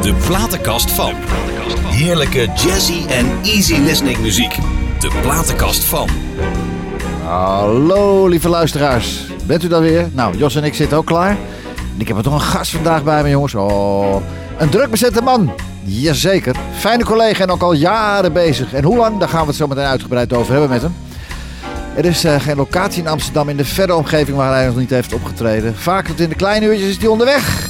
De platenkast van. Heerlijke jazzy en easy listening muziek. De platenkast van. Hallo lieve luisteraars, bent u daar weer? Nou, Jos en ik zitten ook klaar. En ik heb er toch een gast vandaag bij me jongens. Oh, een druk bezette man. Jazeker. Fijne collega en ook al jaren bezig. En hoe lang, daar gaan we het zo meteen uitgebreid over hebben met hem. Er is eh, geen locatie in Amsterdam in de verre omgeving waar hij nog niet heeft opgetreden. Vaak tot in de kleine uurtjes is hij onderweg.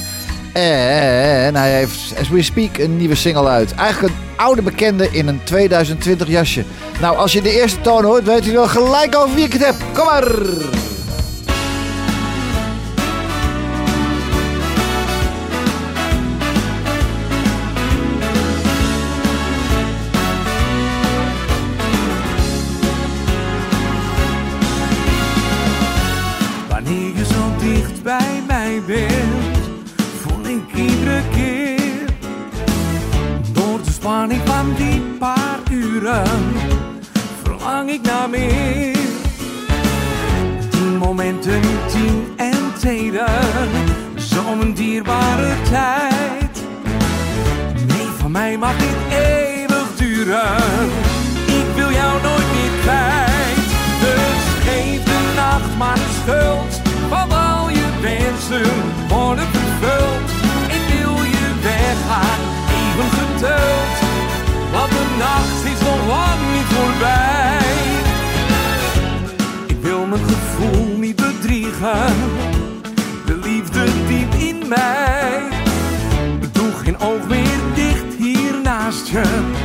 En hij heeft, as we speak, een nieuwe single uit. Eigenlijk een oude bekende in een 2020 jasje. Nou, als je de eerste toon hoort, weet u wel gelijk over wie ik het heb. Kom maar! Zo'n dierbare tijd. Nee, van mij mag dit eeuwig duren. Ik wil jou nooit meer kwijt. Dus geef de nacht maar de schuld. Want al je wensen worden vervuld. Ik wil je weggaan, even geduld. Want de nacht is nog lang niet voorbij. can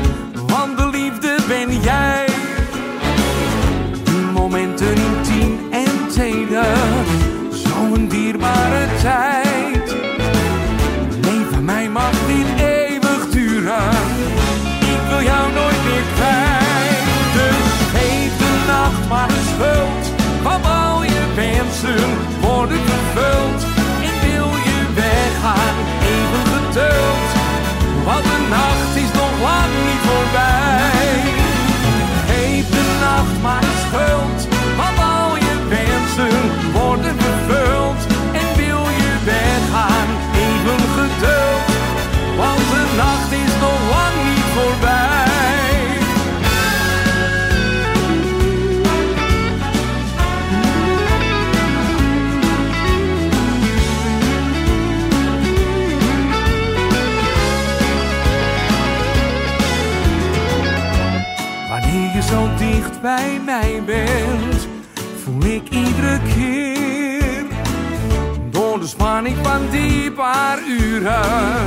paar uren,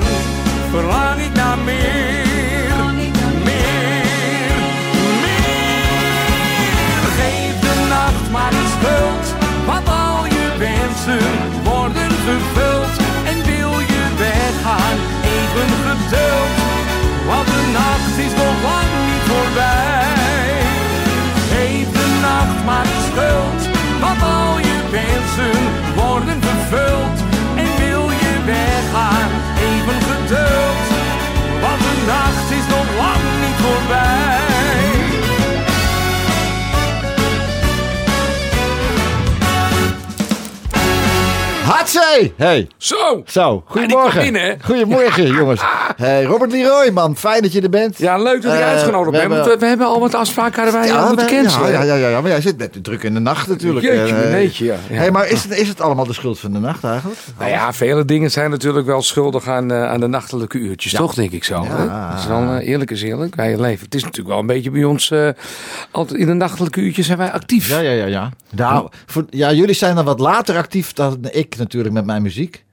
verlang ik naar meer. Meer, meer. Geef de nacht maar een schuld, want al je wensen worden vervuld. Hatsé! Hey, Zo! zo, Ja, goedemorgen. Goedemorgen, jongens. Hey, Robert Leroy, man, fijn dat je er bent. Ja, leuk dat ik Eh, uitgenodigd we ben. Want hebben- we, we hebben al wat afspraken hadden wij al moeten cancelen. Ja, ja, ja, ja, maar jij zit net druk in de nacht natuurlijk. Jeetje, meneetje, ja. Ja. Hey, maar is het, is het allemaal de schuld van de nacht eigenlijk? Nou ja, vele dingen zijn natuurlijk wel schuldig aan, aan de nachtelijke uurtjes, toch denk ik zo. Ja. Dat is wel eerlijk is eerlijk. Wij leven. Het is natuurlijk wel een beetje bij ons, altijd in de nachtelijke uurtjes zijn wij actief. Ja, ja, ja. Ja, nou, voor, ja jullie zijn dan wat later actief dan ik natuurlijk met mijn muziek.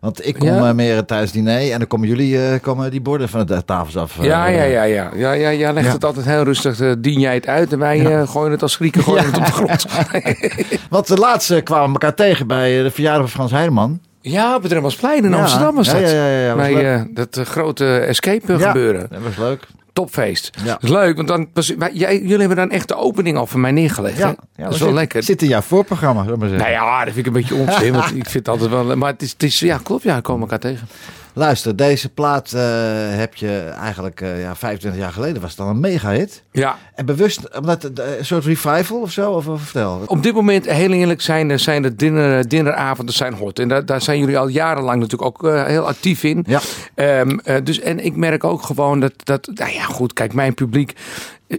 Want ik kom Ja. eh, meer tijdens het diner en dan komen jullie eh, komen die borden van de tafels af. eh, Ja, ja, ja, ja. Ja, ja, ja legt Ja. het altijd heel rustig. dien jij het uit en wij gooien het als Grieken gooien het op de grond. Want de laatste kwamen we elkaar tegen bij de verjaardag van Frans Heideman. ja, op het Remmelsplein in. Amsterdam was dat. ja, ja, ja, was Bij dat grote escape gebeuren. Dat was leuk. Topfeest. Ja. Dat is leuk, want dan, pas- wij- jij, jullie hebben dan echt de opening al voor mij neergelegd. Ja, dat is wel lekker. Zit in jouw voorprogramma, zullen we maar zeggen. Nou ja, dat vind ik een beetje onzin. want ik vind het altijd wel. Maar het is, het is ja, klopt, ja, komen elkaar tegen. Luister, deze plaat eh, heb je eigenlijk eh, ja, 25 jaar geleden was het al een mega hit. Ja, En bewust, omdat eh, een soort revival of zo? Of, of vertel. Op dit moment, heel eerlijk, zijn, zijn de dinner, dinneravonden zijn hot. En daar, daar zijn jullie al jarenlang natuurlijk ook heel actief in. Ja. Ehm, eh, dus, en ik merk ook gewoon dat, dat, nou ja goed, kijk, mijn publiek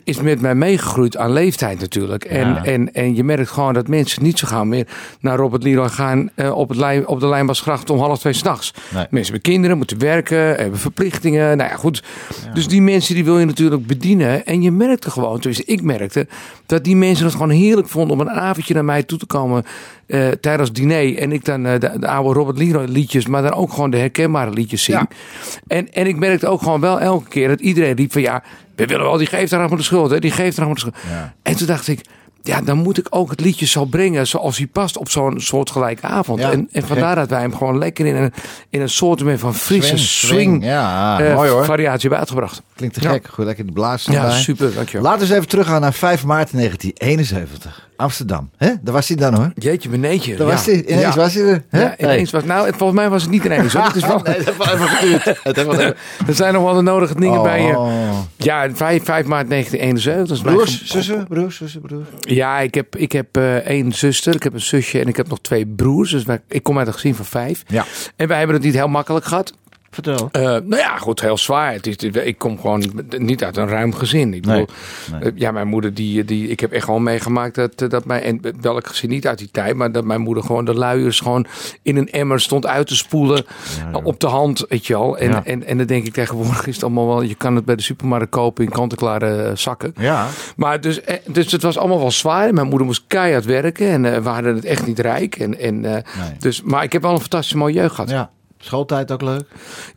is met mij meegegroeid aan leeftijd natuurlijk. En, Ja. en, en je merkt gewoon dat mensen niet zo gauw meer naar Robert Leroy gaan eh, op, het lijn, op de Lijnbasgracht om half twee s'nachts. Nee. Mensen hebben kinderen, moeten werken, hebben verplichtingen. Nou ja, goed. Dus die mensen die wil je natuurlijk bedienen. En je merkte gewoon, dus ik merkte, dat die mensen het gewoon heerlijk vonden om een avondje naar mij toe te komen eh, tijdens diner. En ik dan eh, de, de oude Robert Leroy liedjes, maar dan ook gewoon de herkenbare liedjes zing. Ja. En, en ik merkte ook gewoon wel elke keer dat iedereen riep van ja, we willen wel, die geeft er maar de schuld. Hè, die geeft er maar de schuld. Ja. En toen dacht ik, ja, dan moet ik ook het liedje zo brengen zoals hij past op zo'n soortgelijke avond. Ja, en, en vandaar dat wij hem gewoon lekker in een, in een soort van frisse Swing. Ja, eh, mooi hoor. variatie hebben uitgebracht. Klinkt te Ja. gek. Goed, lekker de blaas Ja, super, dankjewel. Laten we eens even teruggaan naar 5 maart 1971. Amsterdam. hè? Daar was hij dan hoor. Jeetje, beneetje. Daar was hij. Ineens was hij er. Ja, ineens was, nou, volgens mij was het niet ineens. Hoor. Het is wel, nee, dat heeft wel even geduurd. Er zijn nog wel de nodige dingen bij je. Oh. Ja, 5, 5 maart 1971. Dat is mijn Broers, zussen, broers, zussen, broers. Ja, ik heb, ik heb eh, één zuster, ik heb een zusje en ik heb nog twee broers. Dus wij, ik kom uit een gezin van vijf. Ja. En wij hebben het niet heel makkelijk gehad. Vertel. Eh, nou ja, goed, heel zwaar. Het is, ik kom gewoon niet uit een ruim gezin. Ik bedoel, nee. eh, ja, mijn moeder, die, die, ik heb echt gewoon meegemaakt dat, eh, dat mijn, en welk gezin niet uit die tijd, maar dat mijn moeder gewoon de luiers gewoon in een emmer stond uit te spoelen op de hand, weet je wel. En, Ja. en, en dan denk ik tegenwoordig is het allemaal wel, je kan het bij de supermarkt kopen in kant-en-klare zakken. Ja. Maar dus, dus het was allemaal wel zwaar. Mijn moeder moest keihard werken en eh, we hadden het echt niet rijk. En, en, eh, dus, maar ik heb wel een fantastische mooie jeugd gehad. ja. Schooltijd ook leuk.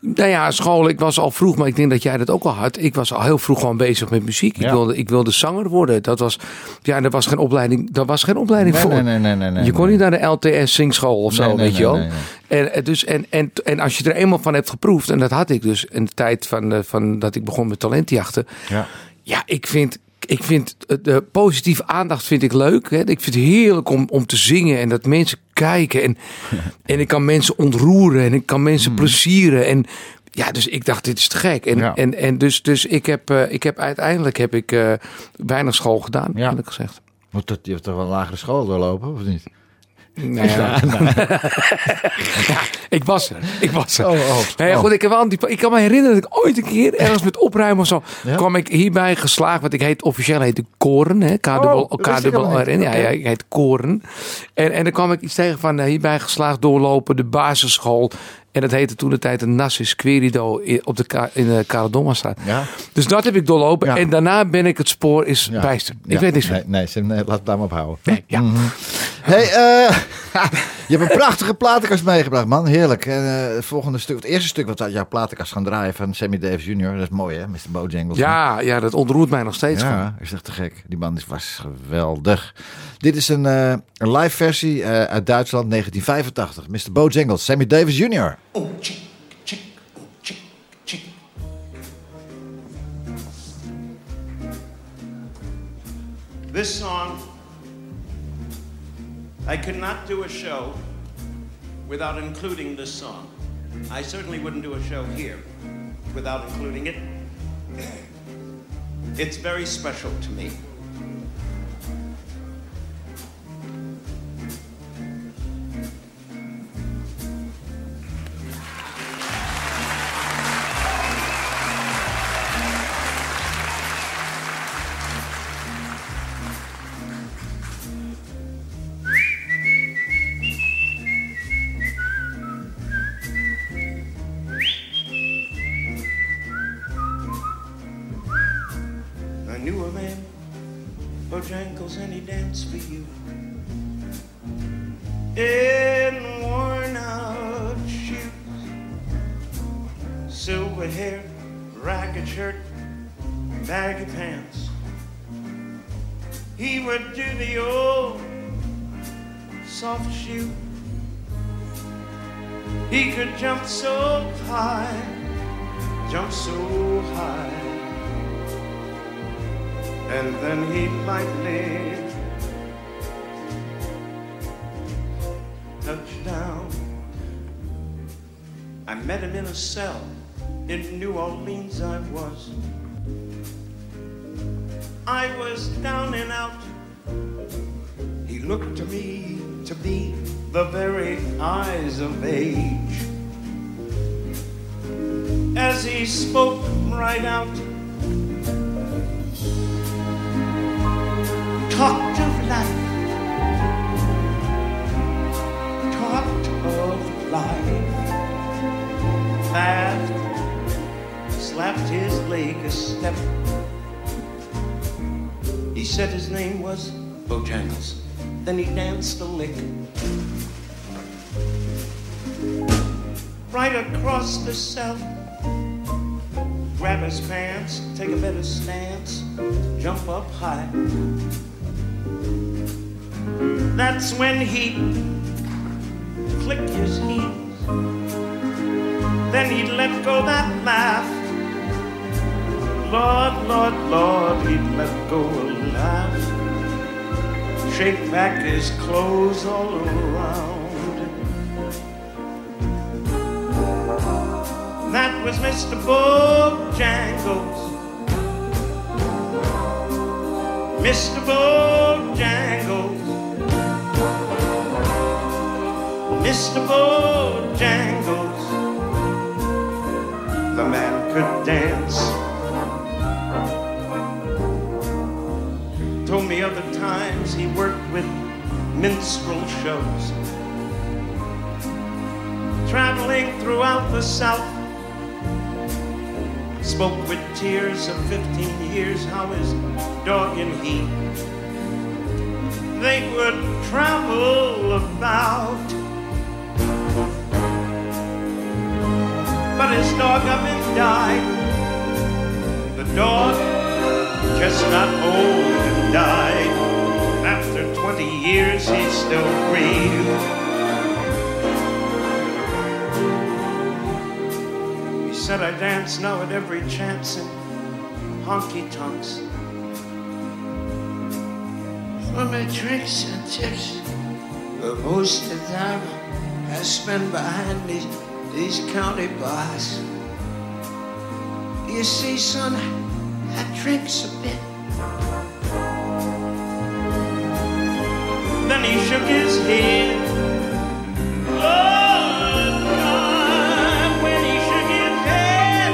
Nou ja, school, ik was al vroeg, maar ik denk dat jij dat ook al had. Ik was al heel vroeg gewoon bezig met muziek. Ik, wilde, ik wilde zanger worden. Dat was, ja, er was geen opleiding, daar was geen opleiding Nee, voor. nee, nee, nee, nee, nee, je kon niet naar de LTS zingschool of zo, weet je wel. En, eh, dus, en, en, en als je er eenmaal van hebt geproefd, en dat had ik dus in de tijd van, eh, van dat ik begon met talentjachten. Ja. Ja, ik vind, ik vind eh, de positieve aandacht vind ik leuk. Hè. Ik vind het heerlijk om, om te zingen en dat mensen kijken. En, en ik kan mensen ontroeren en ik kan mensen plezieren. En ja, dus ik dacht, dit is te gek. En, Ja. en, en dus, dus ik, heb, eh, ik heb uiteindelijk heb ik, eh, weinig school gedaan, Ja. eerlijk gezegd. Moet dat, je hebt toch wel een lagere school doorlopen, of niet? Nou ja. Ja, ik was er. Ik was er. Oh, oh, Nou oh. goed, ik, heb wel ik kan me herinneren dat ik ooit een keer ergens met opruimen of zo. Ja? kwam ik hierbij geslaagd. Want ik heet officieel heet ik Koren. Hè, niet. R-N. Ja, ja, ik heet Koren. En, en dan kwam ik iets tegen van eh, hierbij geslaagd doorlopen. De basisschool. En dat heette toen de tijd een Nassis Querido op de, in de Karadommastraat. Ja. Dus dat heb ik doorlopen. Ja. En daarna ben ik het spoor is bijster. Ik weet niks van. Nee, nee, laat het daar maar op houden. Nee, ja. Hey, eh, je hebt een prachtige platenkast meegebracht, man. Heerlijk. En, eh, het volgende stuk, het eerste stuk wat we uit jouw platenkast gaan draaien van Sammy Davis Jr. Dat is mooi, hè? Mr. Bojangles. Ja, ja, dat ontroert mij nog steeds. gewoon. Ja, is echt te gek. Die band is- was geweldig. Dit is een, eh, een live versie eh, uit Duitsland, 1985. Mr. Bojangles, Sammy Davis Jr. Oh, chick, chick, oh, chick, chick. This song, I could not do a show without including this song. I certainly wouldn't do a show here without including it. It's very special to me. Cell. In New Orleans, I was. I was down and out. He looked to me to be the very eyes of age. As he spoke right out, talked laughed, slapped his leg a step. He said his name was Bojangles. Then he danced a lick. Right across the cell. Grab his pants, take a better stance, jump up high. That's when he clicked his heels. Then he'd let go that laugh. Lord, Lord, Lord, he'd let go a laugh. Shake back his clothes all around. That was Mr. Bojangles. Mr. Bojangles. Mr. Bojangles. The man could dance. Told me other times he worked with minstrel shows. Traveling throughout the South. Spoke with tears of 15 years how his dog and he they would travel about. But his dog up and died. The dog just got old and died. After 20 years, he still grieved. He said, I dance now at every chance in honky tonks. For my drinks and tips, but most of the time I spend behind these, these county bars. You see, son, I drinks a bit. Then he shook his head. Lord, God, when he shook his head,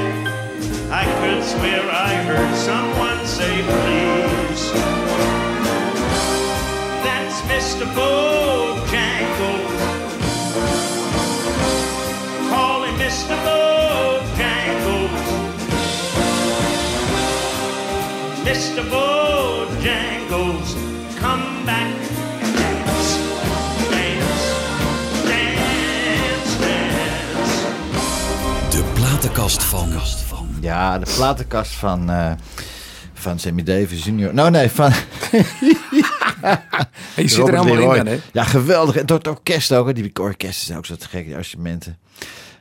I could swear I heard someone say, please. That's Mr. Bojangles. Mr. Bojangles, come back and dance, dance, dance, dance. De platenkast van. Ja, de platenkast van, eh, van Sammy Davis Jr. Nou nee, van Je zit er helemaal Leroy. in, dan, hè? Ja, geweldig. En het orkest ook. hè. Die orkesten zijn ook zo te gek, die arrangementen.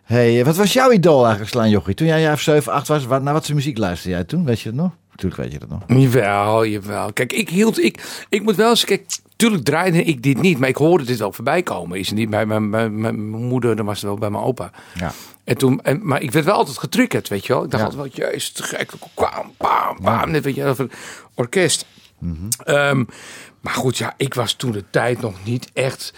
hey, eh, wat was jouw idool eigenlijk, Slaan Jochie? Toen jij jaar 7, 8 was, naar wat voor muziek luisterde jij toen? Weet je het nog? Natuurlijk weet je dat nog. Jawel, jawel. Kijk, ik hield, ik, ik moet wel eens, kijk, tuurlijk draaide ik dit niet, maar ik hoorde dit wel voorbij komen. Is het niet bij mijn, mijn, mijn moeder, dan was het wel bij mijn opa. Ja. En toen, en, maar ik werd wel altijd getriggerd, weet je wel. Ik dacht Ja. altijd wel, jezus, te gek. Kwam, bam, bam. Net weet je, over orkest. Mhm. Ehm, maar goed, ja, ik was toen de tijd nog niet echt...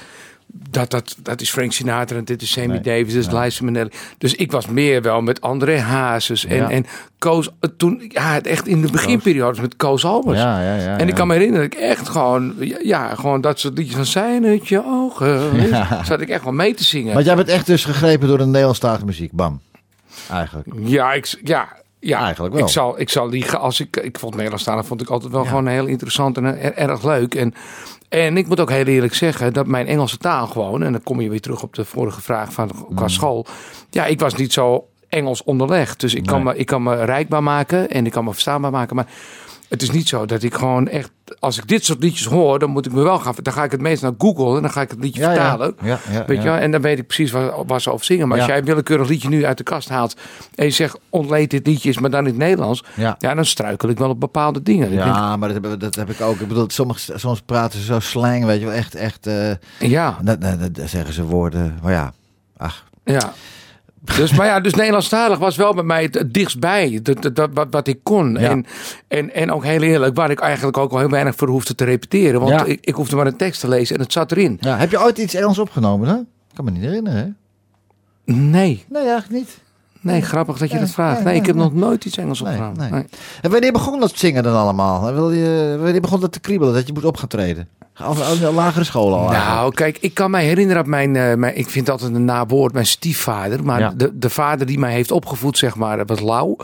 Dat, dat, dat is Frank Sinatra en dit is Sammy Nee, Davis, dit is Liza Minnelli. Dus ik was meer wel met André Hazes en, Ja. en Koos. Toen, ja, echt in de beginperiodes met Koos Albers. Ja, ja, ja, en ik kan me herinneren dat ik echt gewoon, ja, gewoon dat soort liedjes van zijn het je ogen. Ja. Zat ik echt wel mee te zingen. Want jij bent echt dus gegrepen door de Nederlandstalige muziek. Bam. Eigenlijk. Ja, ik, ja, ja, Eigenlijk wel. Ik zal, ik zal liegen als ik. Ik vond Nederlandstalig vond ik altijd wel gewoon heel interessant en er- erg leuk. En, en ik moet ook heel eerlijk zeggen dat mijn Engelse taal gewoon. En dan kom je weer terug op de vorige vraag van qua school. Ja, ik was niet zo Engels onderlegd. Dus ik kan, Nee. me, ik kan me rijkbaar maken en ik kan me verstaanbaar maken. Maar het is niet zo dat ik gewoon echt. Als ik dit soort liedjes hoor, dan moet ik me wel gaan. Dan ga ik het meest naar Google en dan ga ik het liedje Ja, vertalen. Ja, ja, Weet je? En dan weet ik precies waar, waar ze over zingen. Maar als jij een willekeurig liedje nu uit de kast haalt. en je zegt ontleed dit liedje is, maar dan in het Nederlands. Ja. Dan struikel ik wel op bepaalde dingen. Denk, Ja, maar dat heb, dat heb ik ook. Ik bedoel, sommige, soms praten ze zo slang, weet je wel. Echt, echt. eh ja, dan, dan- dan zeggen ze woorden. Maar ja, ach. ja. Dus, maar ja, dus Nederlandstalig was wel bij mij het, dichtstbij. Dat, dat, dat- wat, wat ik kon. Ja. En, en, en ook heel eerlijk, waar ik eigenlijk ook wel heel weinig voor hoefde te repeteren. Want Ja. ik, ik hoefde maar een tekst te lezen en het zat erin. Ja, heb je ooit iets Engels opgenomen? Hè? Ik kan me niet herinneren. Hè? Nee, Nee, eigenlijk niet. Nee, grappig dat je dat vraagt. nee, ik heb nog nooit iets Engels. Nee. En wanneer begon dat zingen dan allemaal? En Wil je, wanneer begon dat te kriebelen dat je moet op gaan treden? Of lagere school al? eigenlijk? Nou, kijk, ik kan mij herinneren op mijn, eh, mijn ik vind altijd een nawoord, mijn stiefvader. Maar Ja. de, de vader die mij heeft opgevoed, zeg maar, was Lau.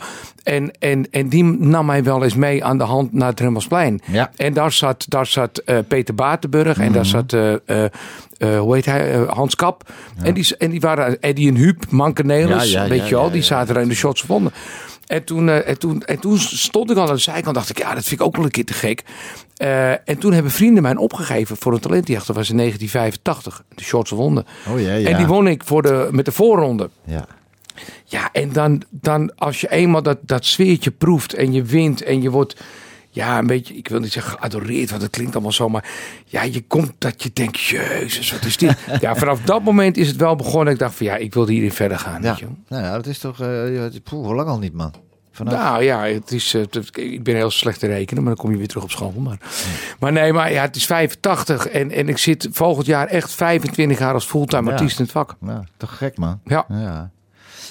En, en, en die nam mij wel eens mee aan de hand naar het Remmelsplein. Ja. En daar zat, daar zat eh, Peter Batenburg en Mhm. daar zat, eh, eh, hoe heet hij, Eh, Hans Kap. En, die, en die waren Eddie en Huub, Manke Nelis, Ja, ja, weet je wel. die zaten er in de shots gevonden. En toen, eh, en, toen, en toen stond ik al aan de zijkant. dacht ik, ja, dat vind ik ook wel een keer te gek. En toen hebben vrienden mij opgegeven voor een talentjacht. Dat was in 1985. De Shorts wonnen. Oh ja, ja. En die won ik voor de, met de voorronde. Ja. Ja, en dan, dan als je eenmaal dat, dat sfeertje proeft en je wint en je wordt... Ja, een beetje, ik wil niet zeggen geadoreerd, want het klinkt allemaal zo. Maar ja, je komt dat je denkt, jezus, wat is dit? ja, vanaf dat moment is het wel begonnen. Ik dacht van ja, ik wil hierin verder gaan. Ja. Weet je wel. Nou ja, dat is toch... poeh, hoe lang al niet, man? Vanaf... Nou ja, het is, eh, ik ben heel slecht te rekenen, maar dan kom je weer terug op school. Maar, maar nee, maar ja, het is 85 en, en ik zit volgend jaar echt 25 jaar als fulltime Ja. artiest in het vak. Nou, toch gek, man. Ja. Ja.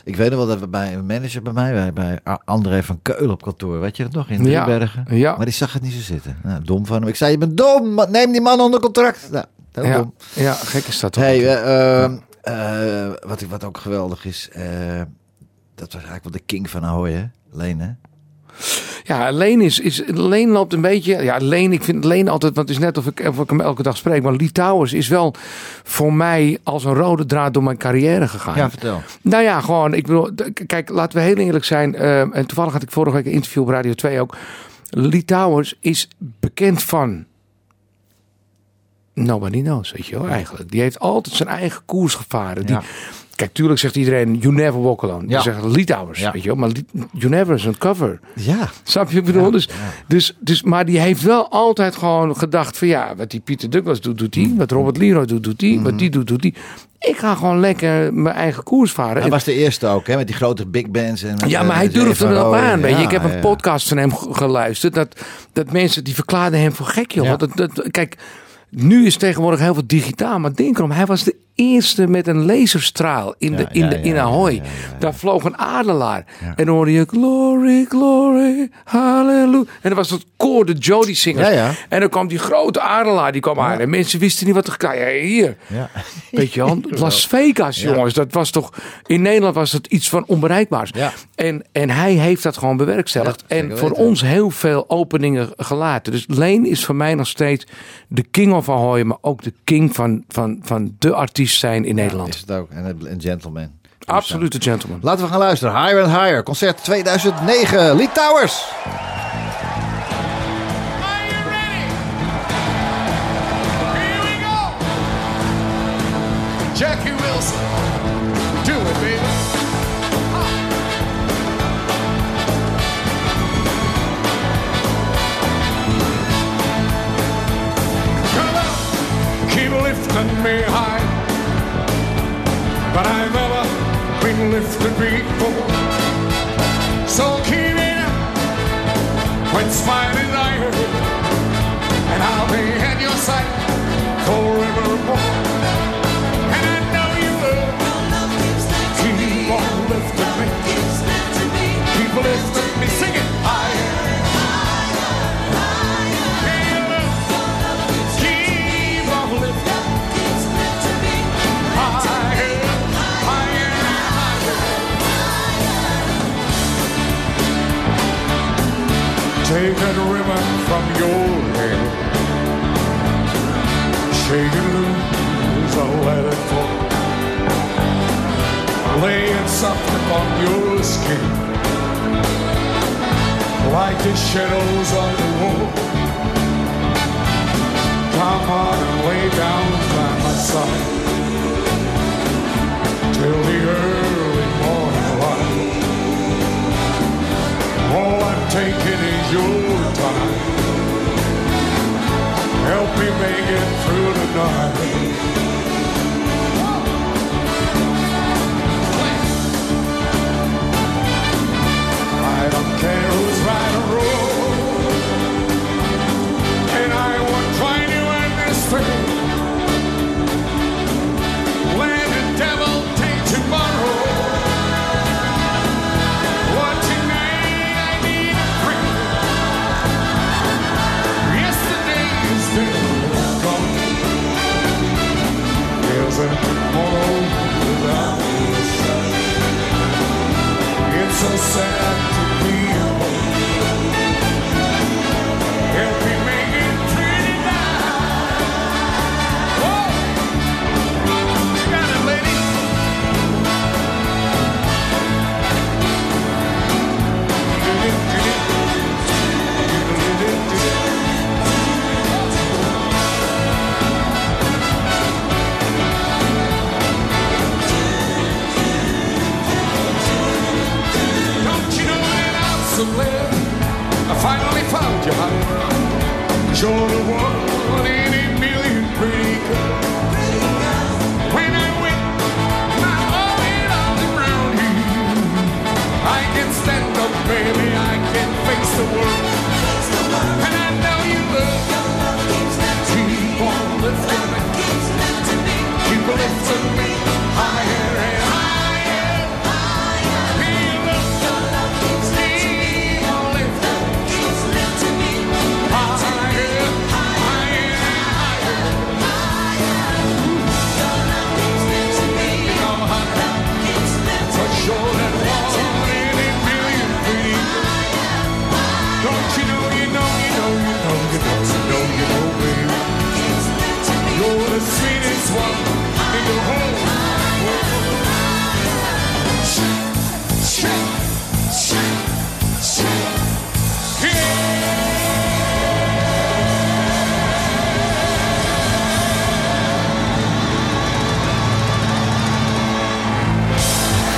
Ik weet nog wel dat we bij een manager bij mij, bij, André van Keulen op kantoor, weet je dat nog, in Ja. Driebergen? Ja. Maar die zag het niet zo zitten. Nou, dom van hem. Ik zei, je bent dom, neem die man onder contract. Nou, heel Ja, dom. ja, gek is dat toch? Hey, eh, ehm, eh, wat, wat ook geweldig is, eh, dat was eigenlijk wel de king van Ahoy, hè? Leen, hè? Ja, Leen is, is Leen loopt een beetje. Ja, Leen, ik vind Leen altijd, want het is net of ik, of ik hem elke dag spreek. Maar Lee Towers is wel voor mij als een rode draad door mijn carrière gegaan. Ja, vertel. Nou ja, gewoon, ik bedoel, kijk, laten we heel eerlijk zijn. eh, en toevallig had ik vorige week een interview op Radio 2 ook. Lee Towers is bekend van. Nobody knows, weet je wel, eigenlijk. Die heeft altijd zijn eigen koers gevaren. Die, Ja. Kijk, tuurlijk zegt iedereen, you never walk alone. Ja. Ja. zeggen Lee Towers, Ja. weet je wel. Maar you never is een cover. Ja. Snap je bedoel? dus, Dus, dus, maar die heeft wel altijd gewoon gedacht van ja, wat die Pieter Douglas doet, doet Mm. hij. Wat Robert Leroy doet, doet hij. Wat die doet, doet hij. Ik ga gewoon lekker mijn eigen koers varen. Hij En- was de eerste ook, hè? Met die grote big bands. En ja, maar hij durfde er ook Rowe. aan. Weet je. Ik heb een podcast van hem ge- geluisterd. Dat, dat mensen die verklaarden hem voor gek, joh. Dat, dat, kijk, nu is tegenwoordig heel veel digitaal. Maar denk erom, hij was de eerste met een laserstraal in, de, in, de, in Ahoy. Daar vloog een adelaar. En dan hoorde je glory, glory, hallelujah. En dat was dat koor, de Jody zingers. En dan kwam die grote adelaar, die kwam aan. En mensen wisten niet wat er... Ja, hier. Ja. Weet je wel, Las Vegas, jongens. Dat was toch... In Nederland was dat iets van onbereikbaars. En, en hij heeft dat gewoon bewerkstelligd. En voor ons heel veel openingen gelaten. Dus Leen is voor mij nog steeds de king of Ahoy. Maar ook de king van, van, van de artiest zijn in Nederland. Is het ook. En een gentleman. Absolute gentleman. Laten we gaan luisteren. Higher and Higher. Concert 2009. Lee Towers. Jackie Wilson. Do it, baby. Come on, keep lifting me high. But I've never been lifted before. So keep it up when smiling iron, and I'll be at your side forevermore. Take that ribbon from your hair, shake it loose, or let it fall. Lay it soft upon your skin, like the shadows on the wall. Come on and lay down by my side taking is your time. Help me make it through the night. I don't care who's right or wrong. sunset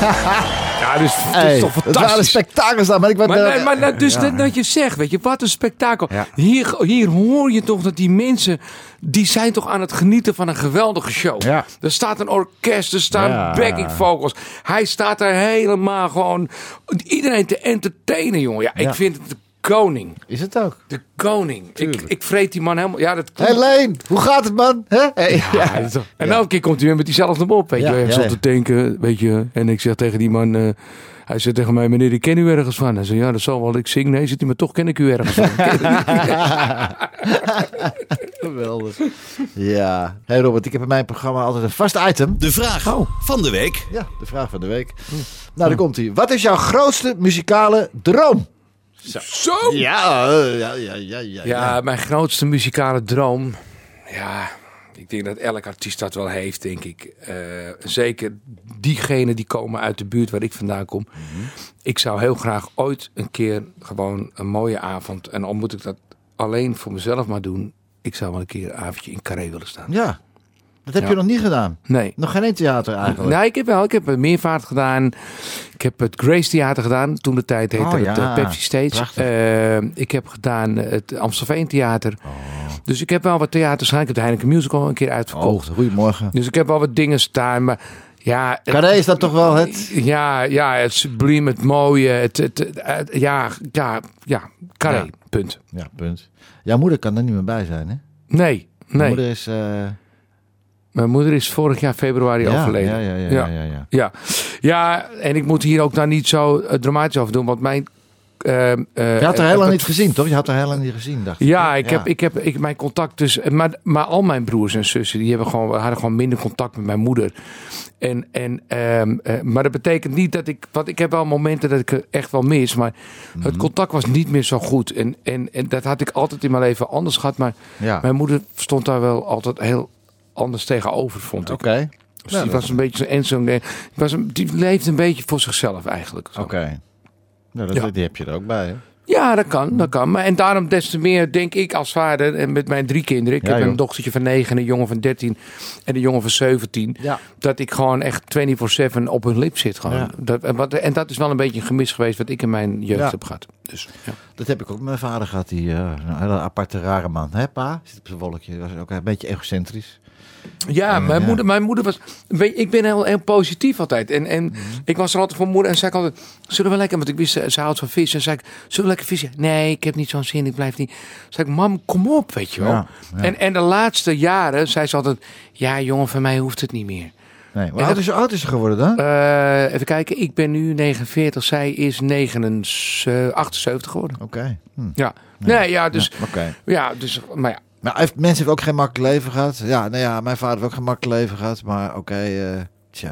Ja, dus het is Hey, toch het waren fantastisch. spektakels dan, maar ik ben Maar, nee, maar dat- dus dat, dat je zegt, weet je, wat een spektakel. Ja. Hier, hier hoor je toch dat die mensen, die zijn toch aan het genieten van een geweldige show. Ja. Er staat een orkest, er staan Ja. backing vocals. Hij staat daar helemaal gewoon iedereen te entertainen, jongen. Ja, Ja. ik vind het koning. Is het ook? De koning. Ik, Tuurlijk. ik vreet die man helemaal. Ja, dat Hé Leen, hoe gaat het man? Hè? Hey, Ja, dat is toch- En elke keer komt hij weer met diezelfde mop, weet Ja, je. Hij ja, zat ja. te tanken, weet je. En ik zeg tegen die man... eh, hij zegt tegen mij, meneer, ik ken u ergens van. Hij zei, ja, dat zal wel. Ik zing, nee, zit hij, maar toch ken ik u ergens van. Geweldig. Ja. Hey Robert, ik heb in mijn programma altijd een vast item. De vraag Oh. van de week. Ja, de vraag van de week. Nou, daar komt hij. Wat is jouw grootste muzikale droom? Zo! Ja, ja, ja, ja, ja. Ja, mijn grootste muzikale droom. Ja, ik denk dat elk artiest dat wel heeft, denk ik. Eh, zeker diegenen die komen uit de buurt waar ik vandaan kom. Ik zou heel graag ooit een keer gewoon een mooie avond. En al moet ik dat alleen voor mezelf maar doen. Ik zou wel een keer een avondje in Carré willen staan. Ja. Dat heb Ja. je nog niet gedaan. Nee. Nog geen één theater eigenlijk. Nee, ik heb wel. Ik heb een meervaart gedaan. Ik heb het Grace Theater gedaan. Toen de tijd heette Oh, ja. eh, Pepsi Stage. Eh, ik heb gedaan het Amstelveen Theater. Dus ik heb wel wat theaters gedaan. Ik heb de Heineken Musical een keer uitverkocht. Oh, goedemorgen. Dus ik heb wel wat dingen staan. Maar ja... Carré is dat toch wel het... Ja, ja, het sublime, het mooie. Het, het, ja, ja, ja, Carré. Ja. Punt. Ja, punt. Jouw moeder kan er niet meer bij zijn, hè? Nee, Mijn nee. moeder is... eh, Mijn moeder is vorig jaar februari ja, overleden. Ja, ja, ja. Ja. ja. ja, ja. En ik moet hier ook dan niet zo eh, dramatisch over doen, want mijn. eh, eh, Je had haar eh, lang het- niet gezien, toch? Je had haar lang niet gezien, dacht ik. Ja, ik heb, ik heb ik, mijn contact dus. Maar, maar al mijn broers en zussen die hebben gewoon, hadden gewoon minder contact met mijn moeder. En, en, ehm, eh, maar dat betekent niet dat ik. Want ik heb wel momenten dat ik er echt wel mis. Maar Mhm. het contact was niet meer zo goed. En, en, en dat had ik altijd in mijn leven anders gehad. Maar Ja, mijn moeder stond daar wel altijd heel anders tegenover, vond ik. oké. Dus Ja, die dat- was een beetje zo en zo. Die, was een, die leefde een beetje voor zichzelf eigenlijk. Oké. Nou, dat, Ja. Die heb je er ook bij, hè? Ja, dat kan, dat kan. Maar en daarom des te meer denk ik als vader en met mijn drie kinderen. Ik Ja, heb joh. een dochtertje van 9, een jongen van 13 en een jongen van 17. Ja. Dat ik gewoon echt 24/7 op hun lip zit gewoon. Ja. Dat, en, wat, en dat is wel een beetje een gemis geweest wat ik in mijn jeugd heb gehad. Dus, ja. Dat heb ik ook met mijn vader gehad. Die, eh, een hele aparte, rare man. Hè, pa? Zit op zijn wolkje. Was ook een beetje egocentrisch. Ja, mijn, ja. Moeder, mijn moeder was. weet Ik ben heel, heel positief altijd. En, en Mhm. ik was er altijd voor moeder en zei ik altijd: Zullen we lekker? Want ik wist, ze, ze houdt van vis. En zei ik: Zullen we lekker vissen? Nee, ik heb niet zo'n zin. Ik blijf niet. Zei ik: Mam, kom op, weet je wel. Ja, ja. En, en de laatste jaren zei ze altijd: Ja, jongen, van mij hoeft het niet meer. Nee. Hoe oud is, oud is ze geworden dan? Eh, even kijken, ik ben nu 49, zij is 79, 78 geworden. Oké. Hm. Ja, nee, ja, dus. Ja, dus. Maar ja. Maar heeft, mensen hebben ook geen makkelijk leven gehad. Ja, nou ja, mijn vader heeft ook geen makkelijk leven gehad. Maar oké, eh, tja.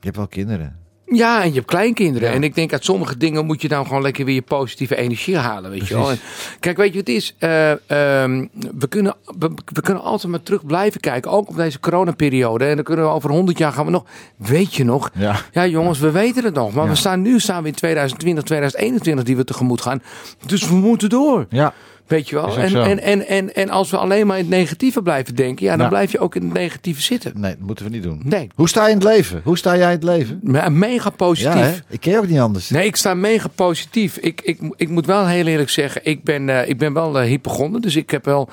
Je hebt wel kinderen. Ja, en je hebt kleinkinderen. Ja. En ik denk uit sommige dingen moet je dan gewoon lekker weer je positieve energie halen. Weet je wel. En, kijk, weet je wat het is? Eh, ehm, we, kunnen, we, we kunnen altijd maar terug blijven kijken. Ook op deze coronaperiode. En dan kunnen we over 100 jaar gaan we nog. Weet je nog? Ja. Ja, jongens, we weten het nog. Maar Ja. we staan nu staan we in 2020, 2021 die we tegemoet gaan. Dus we moeten door. Ja. Weet je wel? En, en, en, en, en als we alleen maar in het negatieve blijven denken, ja, dan blijf je ook in het negatieve zitten. Nee, dat moeten we niet doen. Nee, Hoe sta je in het leven? Hoe sta jij in het leven? maar mega positief. Ja? Ik ken je ook niet anders. Nee, ik sta mega positief. Ik, ik, ik moet wel heel eerlijk zeggen, ik ben, eh, ik ben wel uh, hypochonder. Dus ik heb wel,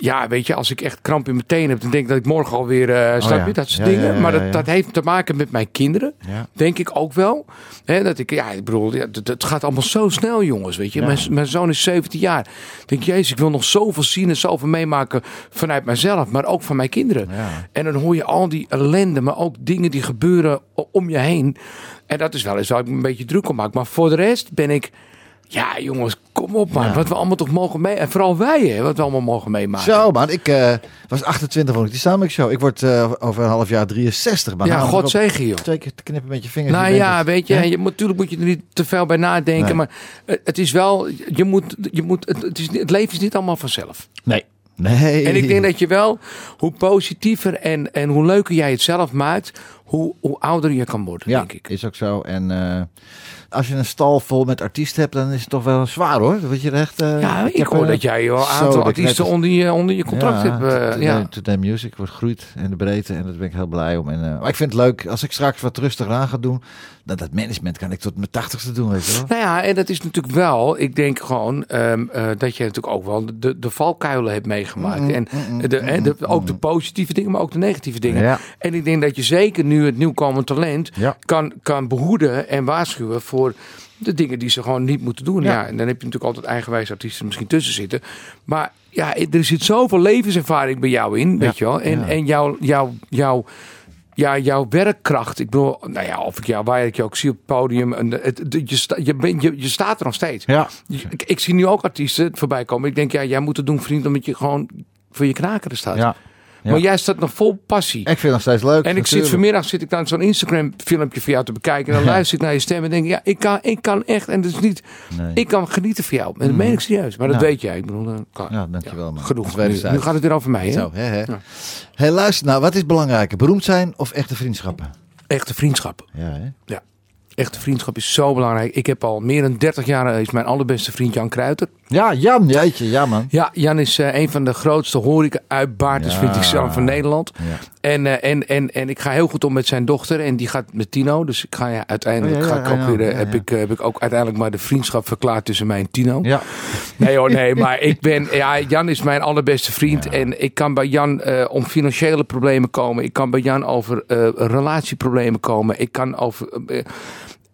ja, weet je, als ik echt kramp in mijn tenen heb, dan denk ik dat ik morgen alweer, eh snap ja. dat soort Ja, dingen. ja, maar dat, dat heeft te maken met mijn kinderen, denk ik ook wel. Dat ik, ja, ik bedoel, het, gaat allemaal zo snel, jongens, weet je. Mijn, mijn zoon is 17 jaar. Ik denk, jezus, ik wil nog zoveel zien en zoveel meemaken vanuit mijzelf, maar ook van mijn kinderen. En dan hoor je al die ellende, maar ook dingen die gebeuren om je heen. En dat is wel eens waar ik me een beetje druk om maak. Maar voor de rest ben ik... Ja, jongens, kom op man. Ja. Wat we allemaal toch mogen mee... En vooral wij, hè, wat we allemaal mogen meemaken. Zo, man. Ik eh, was 28 vond ik die Summer Show. Ik word eh, over een half jaar 63. Maar ja, nou, God zegen, joh. Twee keer te knippen met je vingers. Nou je ja, het. weet je, je moet, natuurlijk moet je er niet te veel bij nadenken. Nee. Maar het, het is wel, je moet, je moet, het, het, is, het leven is niet allemaal vanzelf. Nee. Nee. En ik denk dat je wel, hoe positiever en, en hoe leuker jij het zelf maakt, hoe, hoe ouder je kan worden, Ja, denk ik. is ook zo. En eh, als je een stal vol met artiesten hebt, dan is het toch wel zwaar hoor. Dat je echt... eh, Ja, ik, hoor eh, dat jij een aantal dat artiesten onder je, onder je contract hebt. Today, ja. Today Music wordt groeit en de breedte. En daar ben ik heel blij om. En, maar ik vind het leuk als ik straks wat rustiger aan ga doen. Dan dat management kan ik tot mijn tachtigste doen, weet je wel. Nou ja, en dat is natuurlijk wel, ik denk gewoon ehm, eh, dat je natuurlijk ook wel de, de valkuilen hebt meegemaakt. Mm, en de, hè, de, ook de positieve dingen, maar ook de negatieve dingen. Ja. En ik denk dat je zeker nu het nieuwkomend talent Ja. kan, kan behoeden en waarschuwen voor de dingen die ze gewoon niet moeten doen. Ja. Ja. en dan heb je natuurlijk altijd eigenwijs artiesten misschien tussen zitten. Maar ja, er zit zoveel levenservaring bij jou in, weet je wel. En, en jouw, jouw, jouw, ja, jouw werkkracht. Ik bedoel, nou ja, of ik jou, waar ik je ook zie op het podium. En het, het- je, sta, je, bent je, je staat er nog steeds. Ja. Ik, ik zie nu ook artiesten voorbij komen. Ik denk, ja, jij moet het doen, vriend, omdat je gewoon voor je knakeren staat. Ja. Maar jij staat nog vol passie. Ik vind het nog steeds leuk. En ik zit vanmiddag zit ik dan zo'n Instagram filmpje van jou te bekijken. En dan luister ik naar je stem en denk ik, ja, ik kan, ik kan echt. En het is niet, Nee. ik kan genieten van jou. En dat meen ik serieus. Maar dat Ja. weet jij. Ik bedoel, dan kan- Ja, dankjewel man. genoeg. Dat Nu, nu gaat het weer over mij. Hè? Zo, hè, hè. Hey, luister nou, wat is belangrijker? Beroemd zijn of echte vriendschappen? Echte vriendschap. Ja, hè? Ja. Echte vriendschap is zo belangrijk. Ik heb al meer dan 30 jaar eh, is mijn allerbeste vriend Jan Kruiter. Ja, Jan, jeetje, ja man. Ja, Jan is eh, een van de grootste horeca-uitbaarders, Ja. vind ik zelf, van Nederland. Ja. En, eh, en, en, en ik ga heel goed om met zijn dochter. En die gaat met Tino. Dus ik ga ja, uiteindelijk Oh, ga ik ook weer, heb. Ik, heb ik ook uiteindelijk maar de vriendschap verklaard tussen mij en Tino. Ja, Nee hoor, nee. Maar ik ben, ja, Jan is mijn allerbeste vriend. En ik kan bij Jan om financiële problemen komen. Ik kan bij Jan over relatieproblemen komen. Ik kan over...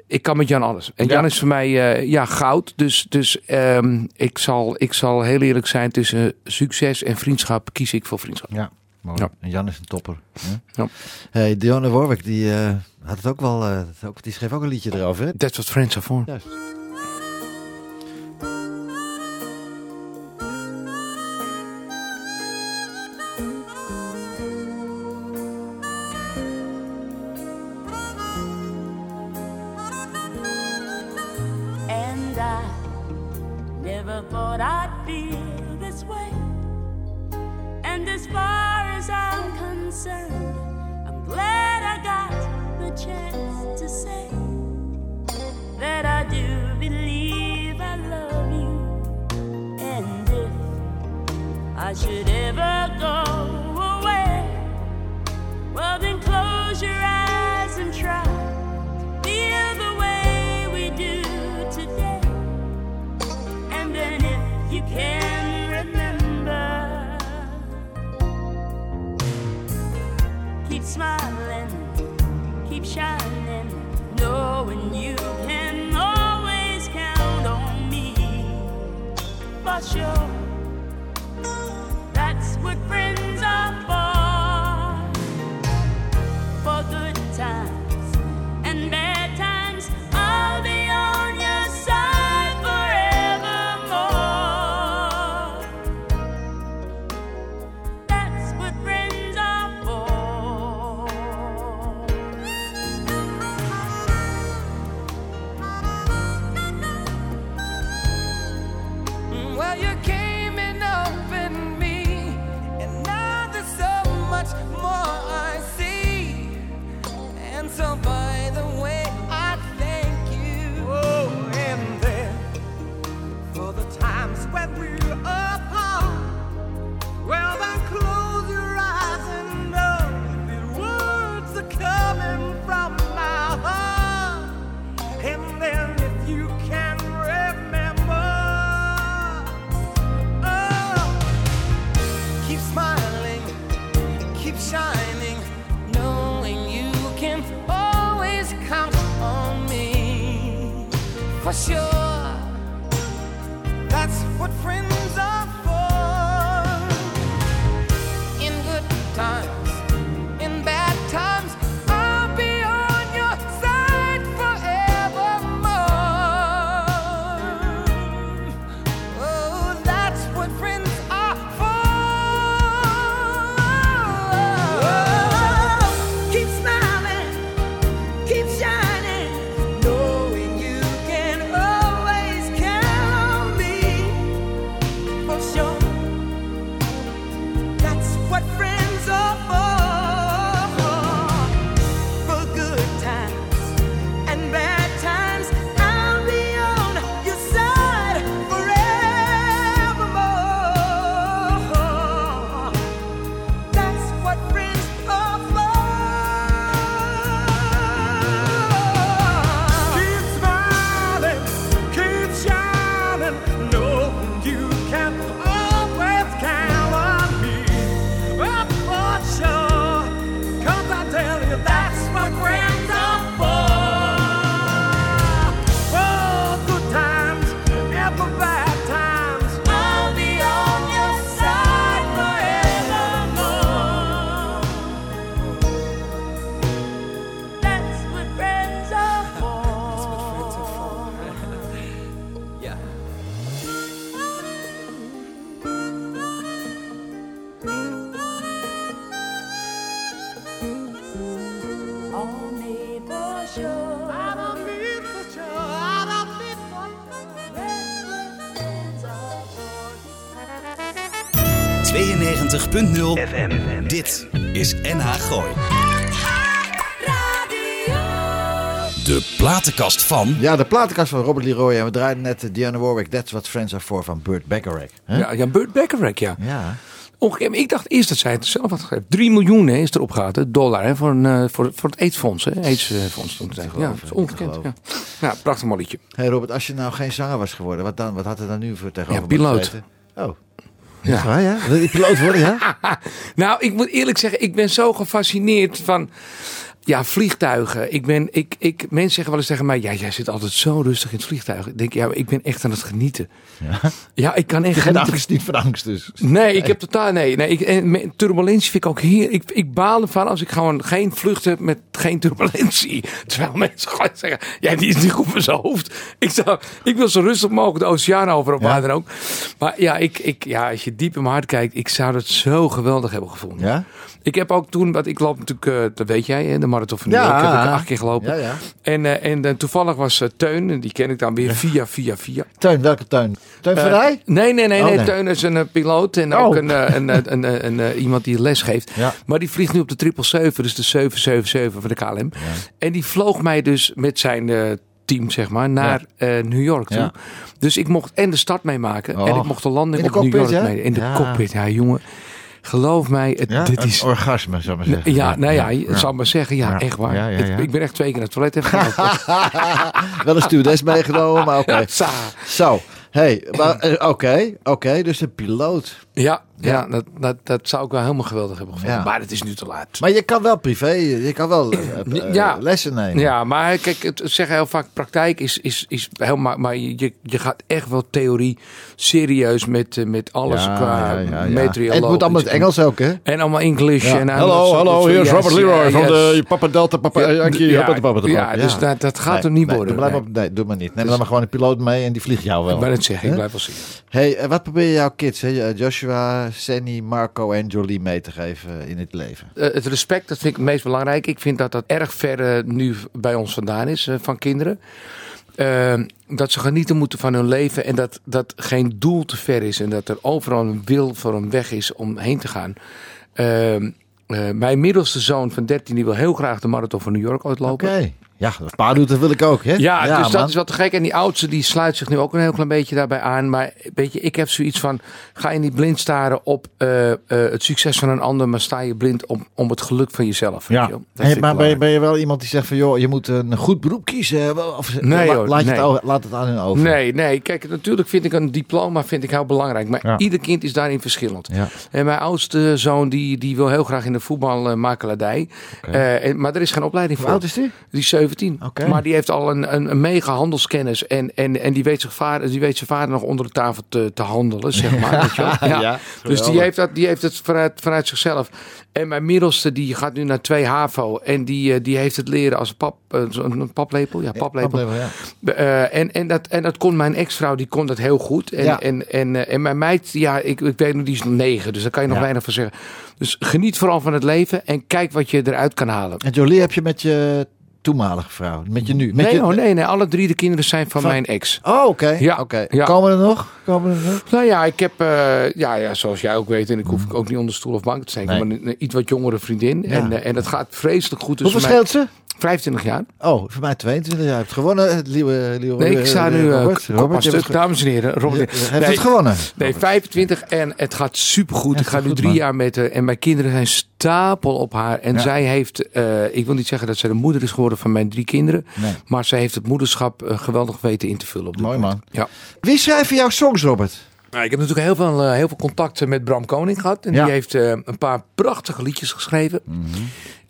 ik kan met Jan alles. En Ja. Jan is voor mij eh, ja, goud. Dus, dus ehm, ik, zal, ik zal heel eerlijk zijn. Tussen succes en vriendschap kies ik voor vriendschap. ja. Mooi. Ja. En Jan is een topper. Hè? Ja. Hey, Dionne Warwick, die eh, had het ook wel, eh, ook, die schreef ook een liedje erover. Hè? That's what friends are for. Juist. As far as I'm concerned, I'm glad I got the chance to say that I do believe I love you. And if I should ever go 92.0 FM. Dit is NH Gooi. De platenkast van... Ja, de platenkast van Robert Leroy. En we draaiden net eh, Dionne Warwick, That's What Friends Are For van Burt Bacharach. Ja, ja Burt Bacharach, ja. Ja. Ongeveer, ik dacht eerst dat zij het zelf had gegeven. 3 miljoen hè, is erop gehaald, hè, dollar, hè, voor, een, eh, voor, voor het AIDS-fonds. Hè, AIDS-fonds toen. Ja, geloven, dat is ongekend. Ja. ja, prachtig mannetje. Hey Robert, als je nou geen zanger was geworden, wat dan? Wat had er dan nu voor tegenover Ja, piloot. Oh. Ja. Ja, ja? Wil je piloot worden, ja? Nou, ik moet eerlijk zeggen, ik ben zo gefascineerd van. Ja, vliegtuigen. Ik ben, ik, ik, mensen zeggen wel eens tegen mij: Ja, jij zit altijd zo rustig in het vliegtuig. Ik denk, ja, ik ben echt aan het genieten. Ja. Ja, ik kan echt Geen angst, niet van angst dus. Nee, ik heb totaal nee. nee ik, en turbulentie vind ik ook hier. Ik, ik baal ervan als ik gewoon geen vlucht heb met geen turbulentie. Terwijl mensen gewoon zeggen: Ja, die is niet goed voor zijn hoofd. Ik, zou, ik wil zo rustig mogelijk de oceaan over op Ja. waar dan ook. Maar ja, ik, ik, ja, als je diep in mijn hart kijkt, ik zou dat zo geweldig hebben gevonden. Ja? Ik heb ook toen, want ik loop natuurlijk, eh, dat weet jij, hè, de marathon van New Ja. York heb ik acht keer gelopen. Ja, ja. En, eh, en eh, toevallig was eh, Teun, die ken ik dan weer via, via, via. Teun, welke Teun? Teun van Rij? Nee, nee, nee, Oh, nee. nee. Teun is een piloot en Oh. ook een, eh, een, een, een, iemand die les geeft. Ja. Maar die vliegt nu op de 777, dus de 777 van de KLM. En die vloog mij dus met zijn team, zeg maar, naar New York toe. Ja. Dus ik mocht en de start meemaken Oh. en ik mocht de landing In de op New York ja? mee. In de Ja. cockpit, ja jongen. Geloof mij, het, Ja, dit is... een orgasme, zou ik maar zeggen. Ja, nou ja, je zou maar zeggen, ja, Ja. echt waar. Ja, ja, Het- ja. Ik ben echt twee keer naar het toilet. Wel een stewardess meegenomen, maar oké. Zo, hey, eh, oké, oké, dus een piloot. Ja, ja dat, dat, dat zou ik wel helemaal geweldig hebben gevonden. Ja. Maar het is nu te laat. Maar je kan wel privé, je kan wel eh, eh, Ja. lessen nemen. Ja, maar kijk, het zeggen heel vaak praktijk is, is, is heel maar, je, je gaat echt wel theorie serieus met, eh, met alles qua ja, ja, ja. material. En het moet allemaal in het Engels ook, hè? En allemaal English. En Hallo, hallo, hier is Robert Leroy van de Papa Delta, Papa Yankee, ja, Papa Papa ja, dus dat, dat gaat er niet worden. Blijf Nee. op, nee, doe maar niet. Neem dan maar gewoon een piloot mee en die vliegt jou wel. Ik ben het zeggen, ik blijf wel zien. Hey, eh, wat probeer je jouw kids? Eh, Joshua, Senny, Marco en Jolie mee te geven in het leven? Eh, het respect, dat vind ik het meest belangrijk. Ik vind dat dat erg ver eh, nu bij ons vandaan is, eh, van kinderen. Eh, dat ze genieten moeten van hun leven en dat, dat geen doel te ver is. En dat er overal een wil voor een weg is om heen te gaan. Eh, eh, mijn middelste zoon van 13 die wil heel graag de marathon van New York uitlopen. Oké. Ja, als pa doet, dat wil ik ook, hè? Ja, dus man. dat is wat te gek. En die oudste die sluit zich nu ook een heel klein beetje daarbij aan. Maar weet je, ik heb zoiets van: ga je niet blind staren op eh, eh, het succes van een ander, maar sta je blind om, om het geluk van jezelf. weet Ja, je Hey, maar ben je, ben je wel iemand die zegt van joh, je moet een goed beroep kiezen? Of, Nee, laat, nee. Het, over- laat het aan hun over. Nee, nee. Kijk, natuurlijk vind ik een diploma vind ik heel belangrijk. Maar Ja. ieder kind is daarin verschillend. Ja. En mijn oudste zoon die, die wil heel graag in de voetbalmakelaardij. Eh, en- maar er is geen opleiding Hoe voor. oud is die? Die is 17. Oké. Maar die heeft al een, een, een mega handelskennis. En, en, en die, weet zich vader, die weet zijn vader nog onder de tafel te, te handelen, zeg maar. weet je wel. Ja. Ja, dus die heeft, dat, die heeft het vanuit, vanuit zichzelf. En mijn middelste die gaat nu naar 2 HAVO. En die, eh, die heeft het leren als pap, eh, een paplepel. Ja, paplepel. Paplepel, ja. Eh, en, en, dat, en dat kon mijn ex-vrouw, die kon dat heel goed. En, Ja. en, en, en mijn meid, ja, ik, ik weet nog, die is nog negen. Dus daar kan je nog weinig van zeggen. Dus geniet vooral van het leven en kijk wat je eruit kan halen. En Jolie heb je met je toenmalige vrouw? Met je nu? Met Nee, je... oh, nee, nee, alle drie de kinderen zijn van, Van- mijn ex. Oh, oké. Ja, Oké. ja. Komen er nog? Komen er nog? Nou ja, ik heb, eh, ja, ja, zoals jij ook weet, en ik hoef ik ook niet onder stoel of bank te steken, Nee. maar een, een iets wat jongere vriendin. Ja. En, eh, en dat gaat vreselijk goed Hoeveel scheelt ze? 25 jaar. Oh, voor mij 22 jaar. Je hebt gewonnen, lieve, lieve Nee, ik sta nu eh, Robert. aan Robert, Dames en heren, Robert. je hebt nee, het gewonnen. Nee, 25 en het gaat supergoed. Ja, ik ga nu goed, drie man. jaar met en mijn kinderen zijn stapel op haar. En Ja. zij heeft, eh, ik wil niet zeggen dat zij de moeder is geworden van mijn drie kinderen, Nee. maar zij heeft het moederschap eh, geweldig weten in te vullen. Op Mooi, moment. man. Ja. Wie schrijven jouw songs, Robert? Nou, ik heb natuurlijk heel veel, eh, heel veel contacten met Bram Koning gehad. En Ja. die heeft eh, een paar prachtige liedjes geschreven.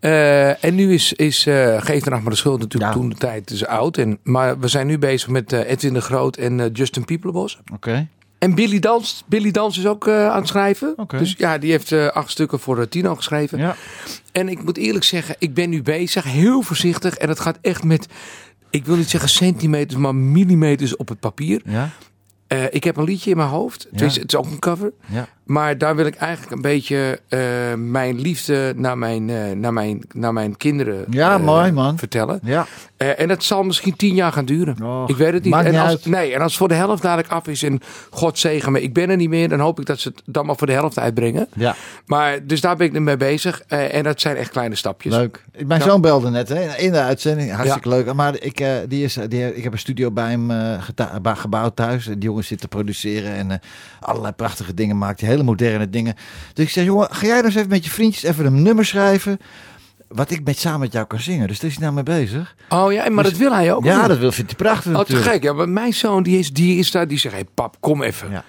Eh, en nu is, is eh Geef de Nacht maar de Schuld natuurlijk Ja. toen de tijd is oud. En, maar we zijn nu bezig met Edwin de Groot en Justin Piepelenbos. Oké. En Billy Dans, Billy Dans is ook eh, aan het schrijven. Dus ja, die heeft eh, acht stukken voor eh, Tino geschreven. Ja. En ik moet eerlijk zeggen, ik ben nu bezig, heel voorzichtig. En het gaat echt met, ik wil niet zeggen centimeters, maar millimeters op het papier. Ja. Ik heb een liedje in mijn hoofd. Het, is, het is ook een cover. Maar daar wil ik eigenlijk een beetje eh, mijn liefde naar mijn, eh, naar mijn, naar mijn kinderen Ja, eh, mooi, man. vertellen. Ja. En dat zal misschien tien jaar gaan duren. Ik weet het niet. en als. Nee, en als voor de helft dadelijk af is en God zegen me, ik ben er niet meer, dan hoop ik dat ze het dan maar voor de helft uitbrengen. Ja, Maar dus daar ben ik nu mee bezig. En dat zijn echt kleine stapjes. leuk. Mijn Ja. zoon belde net hè, in de uitzending. Hartstikke leuk. Maar ik, die is, die, ik heb een studio bij hem gebouwd thuis. Die jongen zit te produceren en allerlei prachtige dingen maakt. Hele moderne dingen. Dus ik zeg, jongen, ga jij eens even met je vriendjes even een nummer schrijven. Wat ik met, samen met jou kan zingen. Dus daar is hij nou mee bezig. Oh ja, maar Dus- dat wil hij ook. ja, dat wil, vindt hij prachtig Oh, te natuurlijk. gek. Ja, maar mijn zoon die is, die is daar, die zegt, hey, pap, kom even. Ja.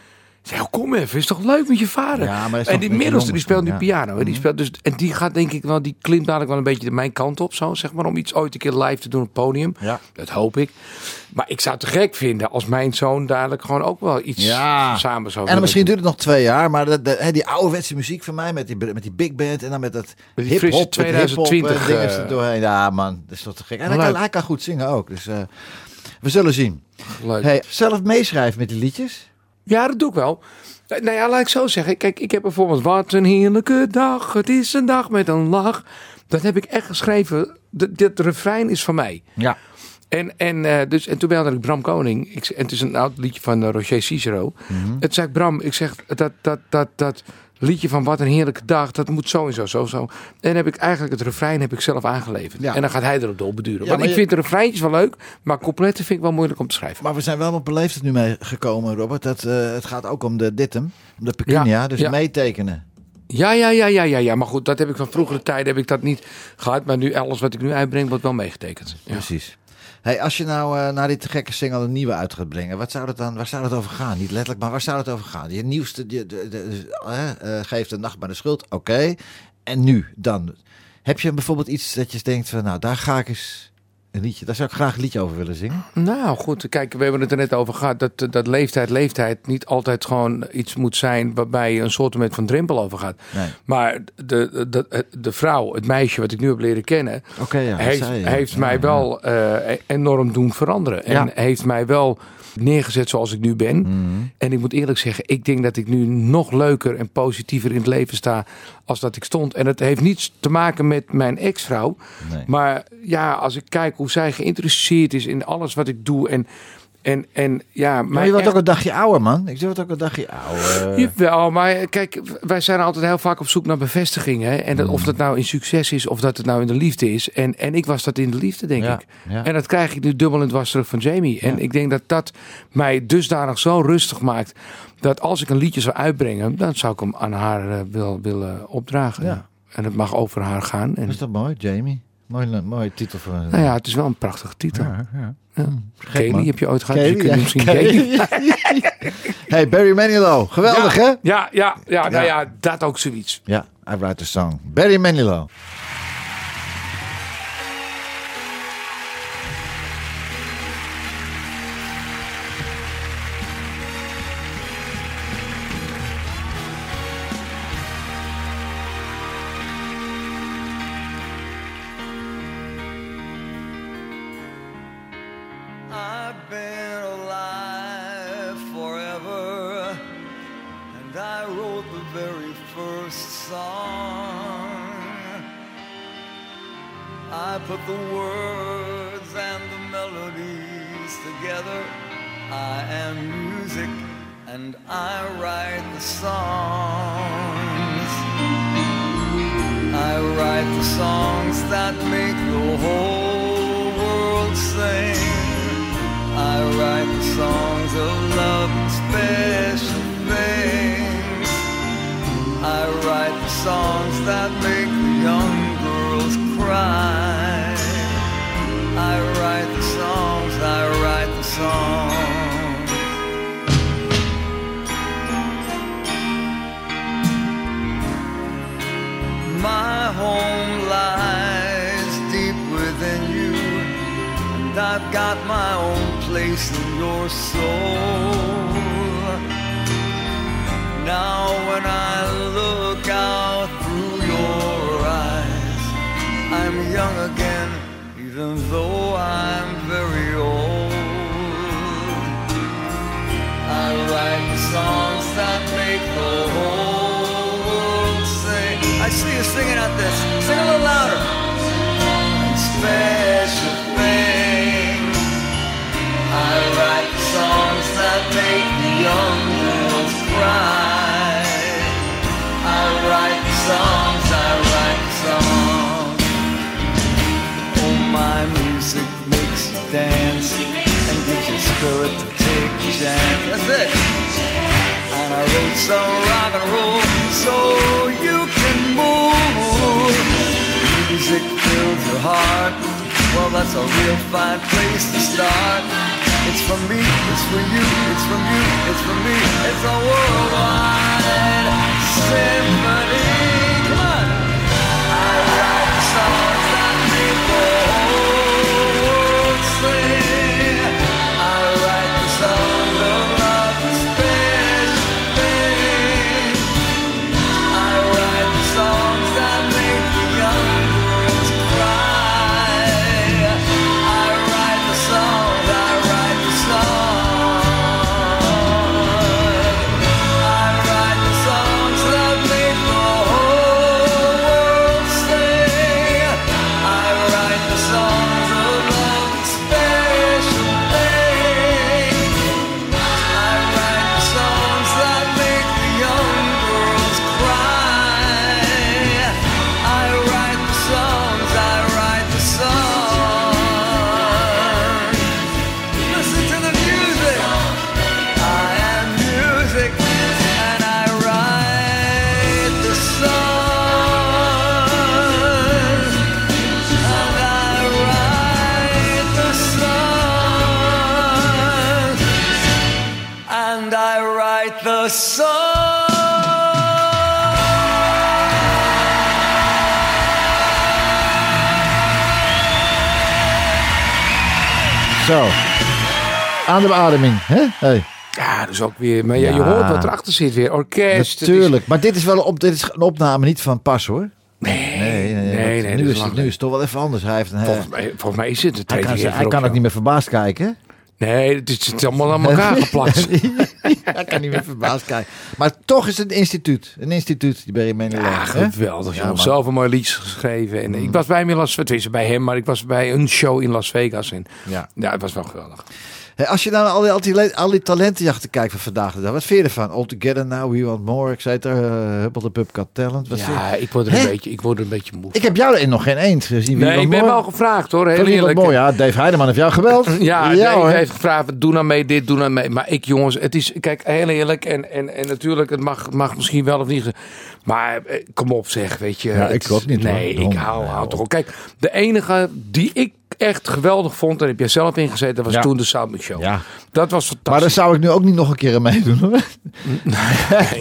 Zeg, oh, kom even, is toch leuk met je vader? Ja, maar en die met middelste, die speelt nu ja. piano. hè. Die speelt dus, en die gaat denk ik wel, die klimt dadelijk wel een beetje de mijn kant op, zo, zeg maar, om iets ooit een keer live te doen op het podium. Ja. Dat hoop ik. Maar ik zou het te gek vinden als mijn zoon dadelijk gewoon ook wel iets Ja. samen zou En misschien duurt het nog twee jaar, maar dat, dat- die ouderwetse muziek van mij met die, met die big band en dan met dat die hip frisse hop, 2020, dingen eh, er doorheen. Ja man, dat is toch te gek. En hij kan, hij kan goed zingen ook, dus eh, we zullen zien. Leuk. Hey, zelf meeschrijven met die liedjes? Ja, dat doe ik wel. Eh, Nou ja, laat ik zo zeggen. Kijk, ik heb bijvoorbeeld Wat een heerlijke dag. Het is een dag met een lach. Dat heb ik echt geschreven. D- Dit refrein is van mij. Ja. En, en, eh, dus, en toen belde ik Bram Koning. Ik, en het is een oud liedje van eh, Roger Cicero. Mhm. Het zei ik, Bram, ik zeg dat, dat, dat, dat liedje van Wat een heerlijke dag. Dat moet zo en zo, zo, zo. En heb ik eigenlijk het refrein heb ik zelf aangeleverd. Ja. En dan gaat hij erop dolbeduren. Ja, Want ik je- vind de refreintjes wel leuk. Maar coupletten vind ik wel moeilijk om te schrijven. Maar we zijn wel op leeftijd nu mee gekomen, Robert. Dat, eh, het gaat ook om de dittem, om de pecunia, dus meetekenen. Ja, ja, ja, ja, ja, ja. Maar goed, dat heb ik van vroegere tijden heb ik dat niet gehad. Maar nu alles wat ik nu uitbreng wordt wel meegetekend. Ja. Precies. Hey, als je nou eh naar dit gekke single een nieuwe uit gaat brengen, wat zou het dan, waar zou het over gaan? Niet letterlijk, maar waar zou het over gaan? Je nieuwste, je, de, de, eh, eh, geeft de nacht maar de schuld, oké. En nu, dan? Heb je bijvoorbeeld iets dat je denkt van, nou, daar ga ik eens een liedje, daar zou ik graag een liedje over willen zingen? Nou goed, kijk, we hebben het er net over gehad. Dat, dat leeftijd, leeftijd niet altijd gewoon iets moet zijn waarbij je een soort van drempel over gaat. Nee. Maar de, de, de vrouw, het meisje wat ik nu heb leren kennen, ja. heeft, heeft mij wel eh, enorm doen veranderen. En Ja. heeft mij wel neergezet zoals ik nu ben. Mhm. En ik moet eerlijk zeggen, ik denk dat ik nu nog leuker en positiever in het leven sta als dat ik stond. En het heeft niets te maken met mijn ex-vrouw. Nee. Maar ja, als ik kijk hoe zij geïnteresseerd is in alles wat ik doe. En, en, en ja, Maar je wordt echt- ook een dagje ouder, man. Ik word ook een dagje ouder. Jawel, maar kijk, wij zijn altijd heel vaak op zoek naar bevestiging. Hè? En dat, Mm. of dat nou in succes is, of dat het nou in de liefde is. En, en ik was dat in de liefde, denk Ja, ik. ja. En dat krijg ik nu dubbel en dwars terug van Jamie. En Ja. ik denk dat dat mij dusdanig zo rustig maakt... dat als ik een liedje zou uitbrengen... dan zou ik hem aan haar eh, wil, willen opdragen. En het mag over haar gaan. En, Is dat mooi, Jamie? Mooi, mooie titel voor een... nou ja, het is wel een prachtige titel. Ja, ja. Kelly heb je ooit gehad? dus Kelly, je kunt ja, misschien Kelly. Kelly. hey, Barry Manilow. Geweldig, hè? Ja, ja, ja, nou Ja. ja, dat ook zoiets. Ja, I write a song. Barry Manilow. Am music, and I write the songs. I write the songs that make the whole world sing. I write the songs of love and special things. I write the songs that make place in your soul. Now, when I look out through your eyes, I'm young again, even though I'm very old. I write the songs that make the whole world sing. I see you singing out I write songs, I write songs. Oh, my music makes you dance and gives you spirit to take a chance. That's it. And I wrote some rock and roll so you can move. Music fills your heart. Well, that's a real fine place to start. It's for me, it's for you, it's for you, it's for me. It's a worldwide symphony. Zo. Aan de beademing, hè? Hey. Ja, dus ook weer. Maar ja, je Ja. hoort wat erachter zit weer. Orkest. het is- Natuurlijk. Maar dit is wel op, dit is een opname niet van pas hoor. Nee, Nee, nee, want nu, is het, nu is het toch wel even anders. Hij, heeft een, Volgens mij, volgens mij is het. het hij kan, hij kan ook niet meer verbaasd kijken. Nee, het is, het is allemaal aan elkaar geplakt. hij kan niet meer verbaasd kijken. Maar toch is het een instituut. Een instituut, die Barry Manilow. Ja, geweldig. Ja, Ja, man. zelf een mooi liedje geschreven. En ik was bij hem in Las Vegas. bij hem, maar ik was bij een show in Las Vegas. En Ja. ja, het was wel geweldig. Hey, als je nou naar al die, al die, al die talentenjachten kijkt van vandaag de dag. Wat vind je ervan? All Together Now, We Want More. Ik zei het er, uh, Huppel de Pub Got Talent. Wat Ja, ik word, er een beetje, ik word er een beetje moe. Ik heb jou erin nog geen eend gezien. Nee, ik ben wel gevraagd hoor. Heel eerlijk. mooi? Ja, Dave Heideman heeft jou gebeld. Ja, ja hoor. heeft gevraagd, doe nou mee dit, doe nou mee. Maar ik jongens, het is, kijk, heel eerlijk. En, en, en natuurlijk, het mag, mag misschien wel of niet. Maar eh, kom op zeg, weet je. Ja, ik ook niet. Nee, ik hou, hou toch. Kijk, de enige die ik echt geweldig vond, en heb jij zelf ingezet, dat was Ja. toen de Soundmix Show. Ja. Dat was Maar fantastisch. daar zou ik nu ook niet nog een keer aan meedoen hoor.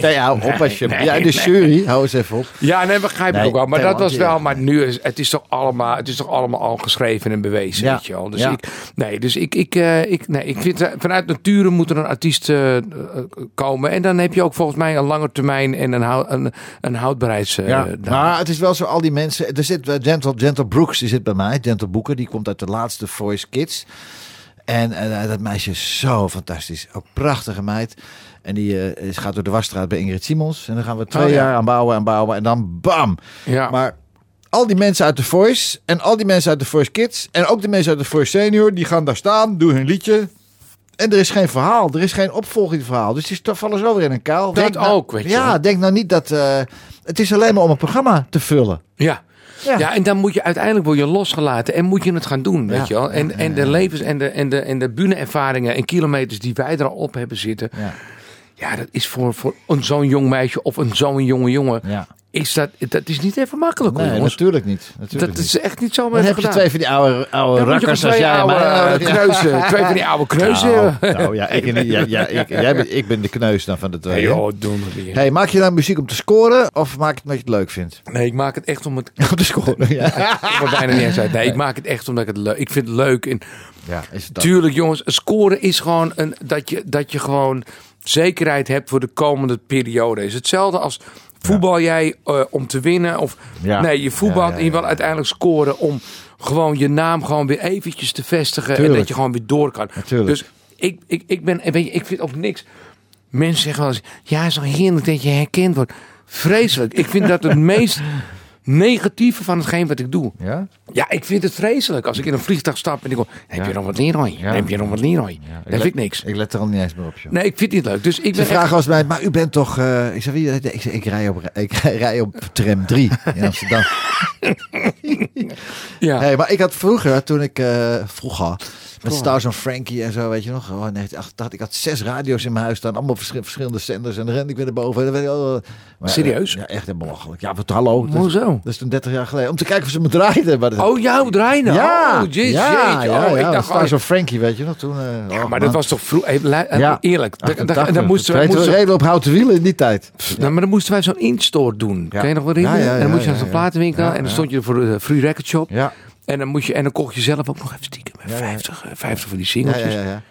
Nee, hou op als je... nee, ja, de nee. jury, hou eens even op. Ja, nee, begrijp ik ook wel. Maar dat was wel, ja. maar nu is het is toch allemaal, het is toch allemaal al geschreven en bewezen, Ja, weet je wel. Dus ja. ik, nee, dus ik, ik, eh, ik, nee, ik vind eh, vanuit nature moet er een artiest eh, komen en dan heb je ook volgens mij een lange termijn en een, hou, een, een houdbaarheids. eh, Ja, maar het is wel zo, al die mensen. Er zit uh, Gentle, Gentle Brooks, die zit bij mij. Gentle Boeker, die komt uit de laatste Voice Kids. En dat meisje is zo fantastisch. Ook prachtige meid. En die is- gaat door de wasstraat bij Ingrid Simons. En dan gaan we twee Oh, ja. jaar aan bouwen en bouwen. En dan bam. ja. Maar al die mensen uit de Voice. En al die mensen uit de Voice Kids. En ook de mensen uit de Voice Senior. Die gaan daar staan, doen hun liedje. En er is geen verhaal. Er is geen opvolging verhaal. Dus die vallen zo weer in een kuil. Dat Denk nou- ook, weet je Ja, denk nou niet dat... eh, het is alleen maar om een programma te vullen. Ja. Ja. Ja. en dan moet je uiteindelijk word je losgelaten en moet je het gaan doen, weet je wel. En, en de levens en de, en de, en de bühneervaringen en kilometers die wij er al op hebben zitten. Ja. Ja, dat is voor, voor een zo'n jong meisje of een zo'n jonge jongen. Is dat, dat is niet even makkelijk hoor, Nee, jongens. natuurlijk niet. Natuurlijk Dat niet. is echt niet zo Dan heb je twee van die oude, oude Dan moet je rakkers gewoon als twee jij. oude maar- eh, kneuzen. Twee van die oude kneuzen. Nou, nou ja, ik, ja, ja, ik, jij bent, ik ben de kneus dan van de twee. Nee, hè? joh, doen we weer. Hey, maak je nou muziek om te scoren of maak je het omdat je het leuk vindt? Nee, ik maak het echt om het... Om te scoren, ja. Ik word bijna niet eens uit. Nee, ik maak het echt omdat ik het leuk... Ik vind het leuk. En ja is het dat? tuurlijk, jongens, scoren is gewoon een, dat, je, dat je gewoon zekerheid hebt voor de komende periode. is hetzelfde als voetbal jij eh, om te winnen. Of Ja. nee, je voetbalt en je wil uiteindelijk scoren om gewoon je naam gewoon weer eventjes te vestigen. En dat je gewoon weer door kan. Natuurlijk. Dus ik, ik, ik ben, weet je, ik vind ook niks. Mensen zeggen wel eens, ja, het is toch heerlijk dat je herkend wordt. Vreselijk. Ik vind dat het meest negatieve van hetgeen wat ik doe. Ja? Ja, ik vind het vreselijk. Als ik in een vliegtuig stap en ik hoor, heb je nog wat Leroy? Ja. Heb je nog wat Leroy? Ja, dat vind ik niks. Ik let er al niet eens meer op, joh. Nee, ik vind het niet leuk. Dus ik Ze vragen echt... als mij, maar u bent toch... eh, ik zeg, wie? Ik, rij op, ik rij op tram 3 in Amsterdam. Ja. Hey, maar ik had vroeger, toen ik uh, vroeger met Stars on Frankie en zo, weet je nog, oh, 1988, ik had zes radio's in mijn huis staan, allemaal verschi- verschillende zenders en dan rende ik weer naar boven. En ik, oh, maar, Serieus? Ja, echt helemaal belachelijk. Ja, wat hallo. Dat, Hoezo? dat is toen 30 jaar geleden. Om te kijken of ze me draaiden. Maar dat- Oh, jouw draaien? ja, Oh, jeez, ja, jeetje. ja, Oh, ik ja, dacht, Stars oh, on Frankie, weet je nog, toen. eh, ja, oh, maar dat was toch vroeg... Eh, Ja. Eerlijk. Da- da- 88. En dan moesten we... Moesten reden op houten wielen in die tijd. Nou, maar dan moesten wij zo'n instore doen. Kun je nog wel herinneren? En dan moest je naar zo'n platenwinkel en dan stond je voor de Free Record Shop. Ja, En dan, moest je, en dan kocht je zelf ook nog even stiekem Ja, ja. 50, eh, 50 van die ja, singeltjes. ja, ja.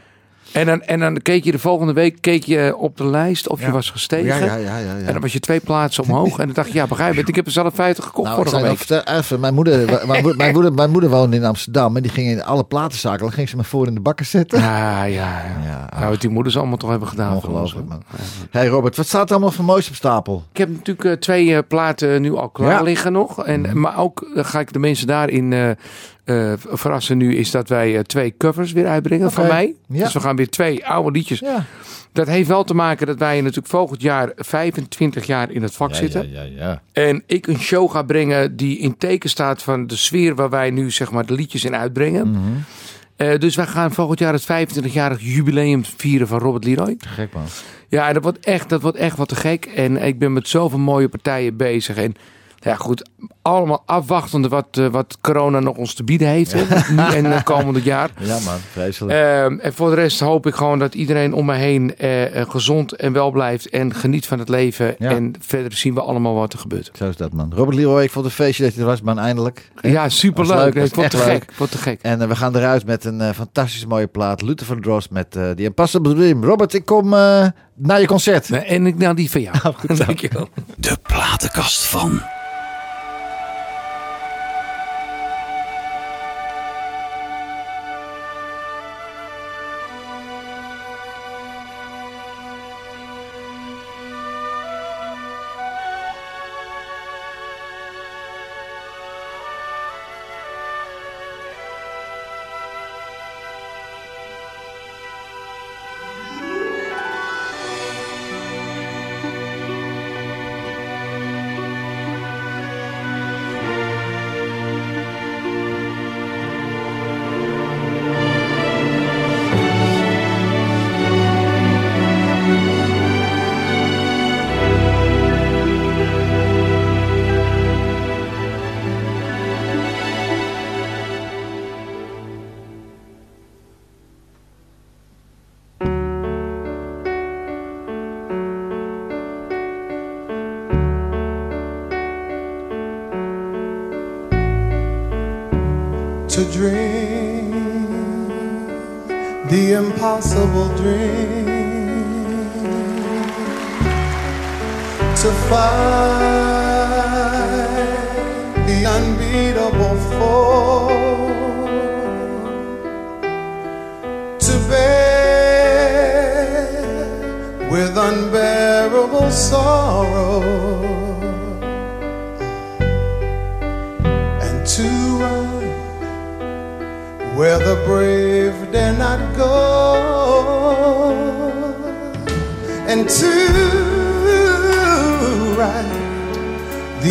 En, dan, en dan keek je de volgende week keek je op de lijst of je was gestegen. Ja, ja, ja, ja, ja. En dan was je twee plaatsen omhoog. en dan dacht je, ja, begrijp het. Ik heb er zelf 50 gekocht Nou, vorige week. vertel- even, mijn, moeder, mijn, moeder, mijn, moeder, mijn moeder woonde in Amsterdam en die ging in alle platenzaken. Dan ging ze me voor in de bakken zetten. Ja, ja, ja. Nou, wat die moeders allemaal toch hebben gedaan. Ongelooflijk, man. Hey Robert, wat staat er allemaal voor moois op stapel? Ik heb natuurlijk eh, twee eh, platen nu al klaar liggen nog. En, Mhm. Maar ook eh, ga ik de mensen daarin eh, eh, verrassen nu... is dat wij eh, twee covers weer uitbrengen van mij. Ja. Dus we gaan weer twee oude liedjes. Ja. Dat heeft wel te maken dat wij natuurlijk volgend jaar 25 jaar in het vak zitten. ja, ja. En ik een show ga brengen die in teken staat van de sfeer waar wij nu zeg maar de liedjes in uitbrengen. Mhm. Eh, dus wij gaan volgend jaar het 25-jarig jubileum vieren van Robert Leroy. Gek man. Ja, dat wordt, echt, dat wordt echt wat te gek. En ik ben met zoveel mooie partijen bezig. En ja, goed, allemaal afwachtende wat, eh, wat corona nog ons te bieden heeft. hè, Nu en het komende jaar. Ja man, vreselijk. Ehm, en voor de rest hoop ik gewoon dat iedereen om me heen eh, eh, gezond en wel blijft. En geniet van het leven. Ja. En verder zien we allemaal wat er gebeurt. Zo is dat man. Robert Leroy, ik vond het feestje dat je er was, man, eindelijk. Ja, superleuk. leuk, Nee, ik word te gek. word te gek. En we gaan eruit met een fantastisch mooie plaat. Luther van Drost met The Impossible Dream. Robert, ik kom naar je concert. En ik nou die van jou. Dankjewel. De platenkast van. Dream to fight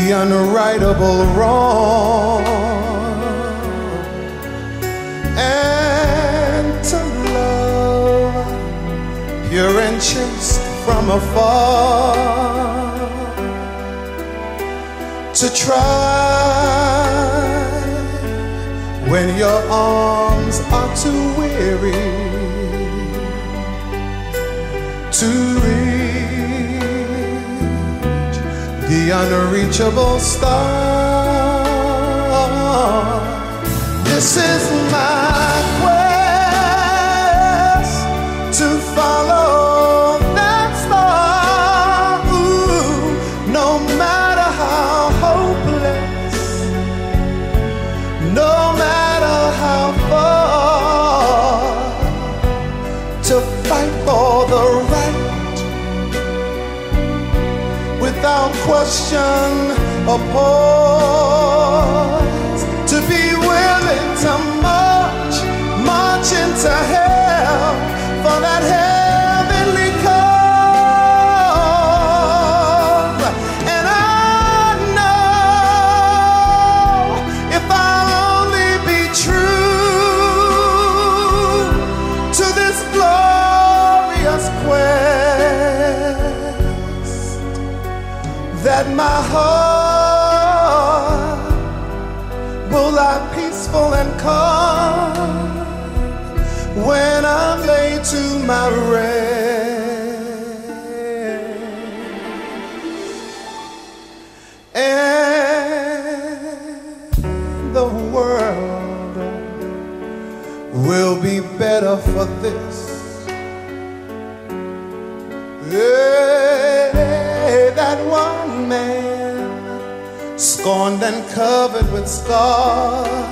the unrightable wrong, and to love and chaste from afar. To try when your arms are too weary. To reach the unreachable star. This is my a upon. My heart will lie peaceful and calm when I'm laid to my rest. And the world will be better for this. Hey, that one man, scorned and covered with scars,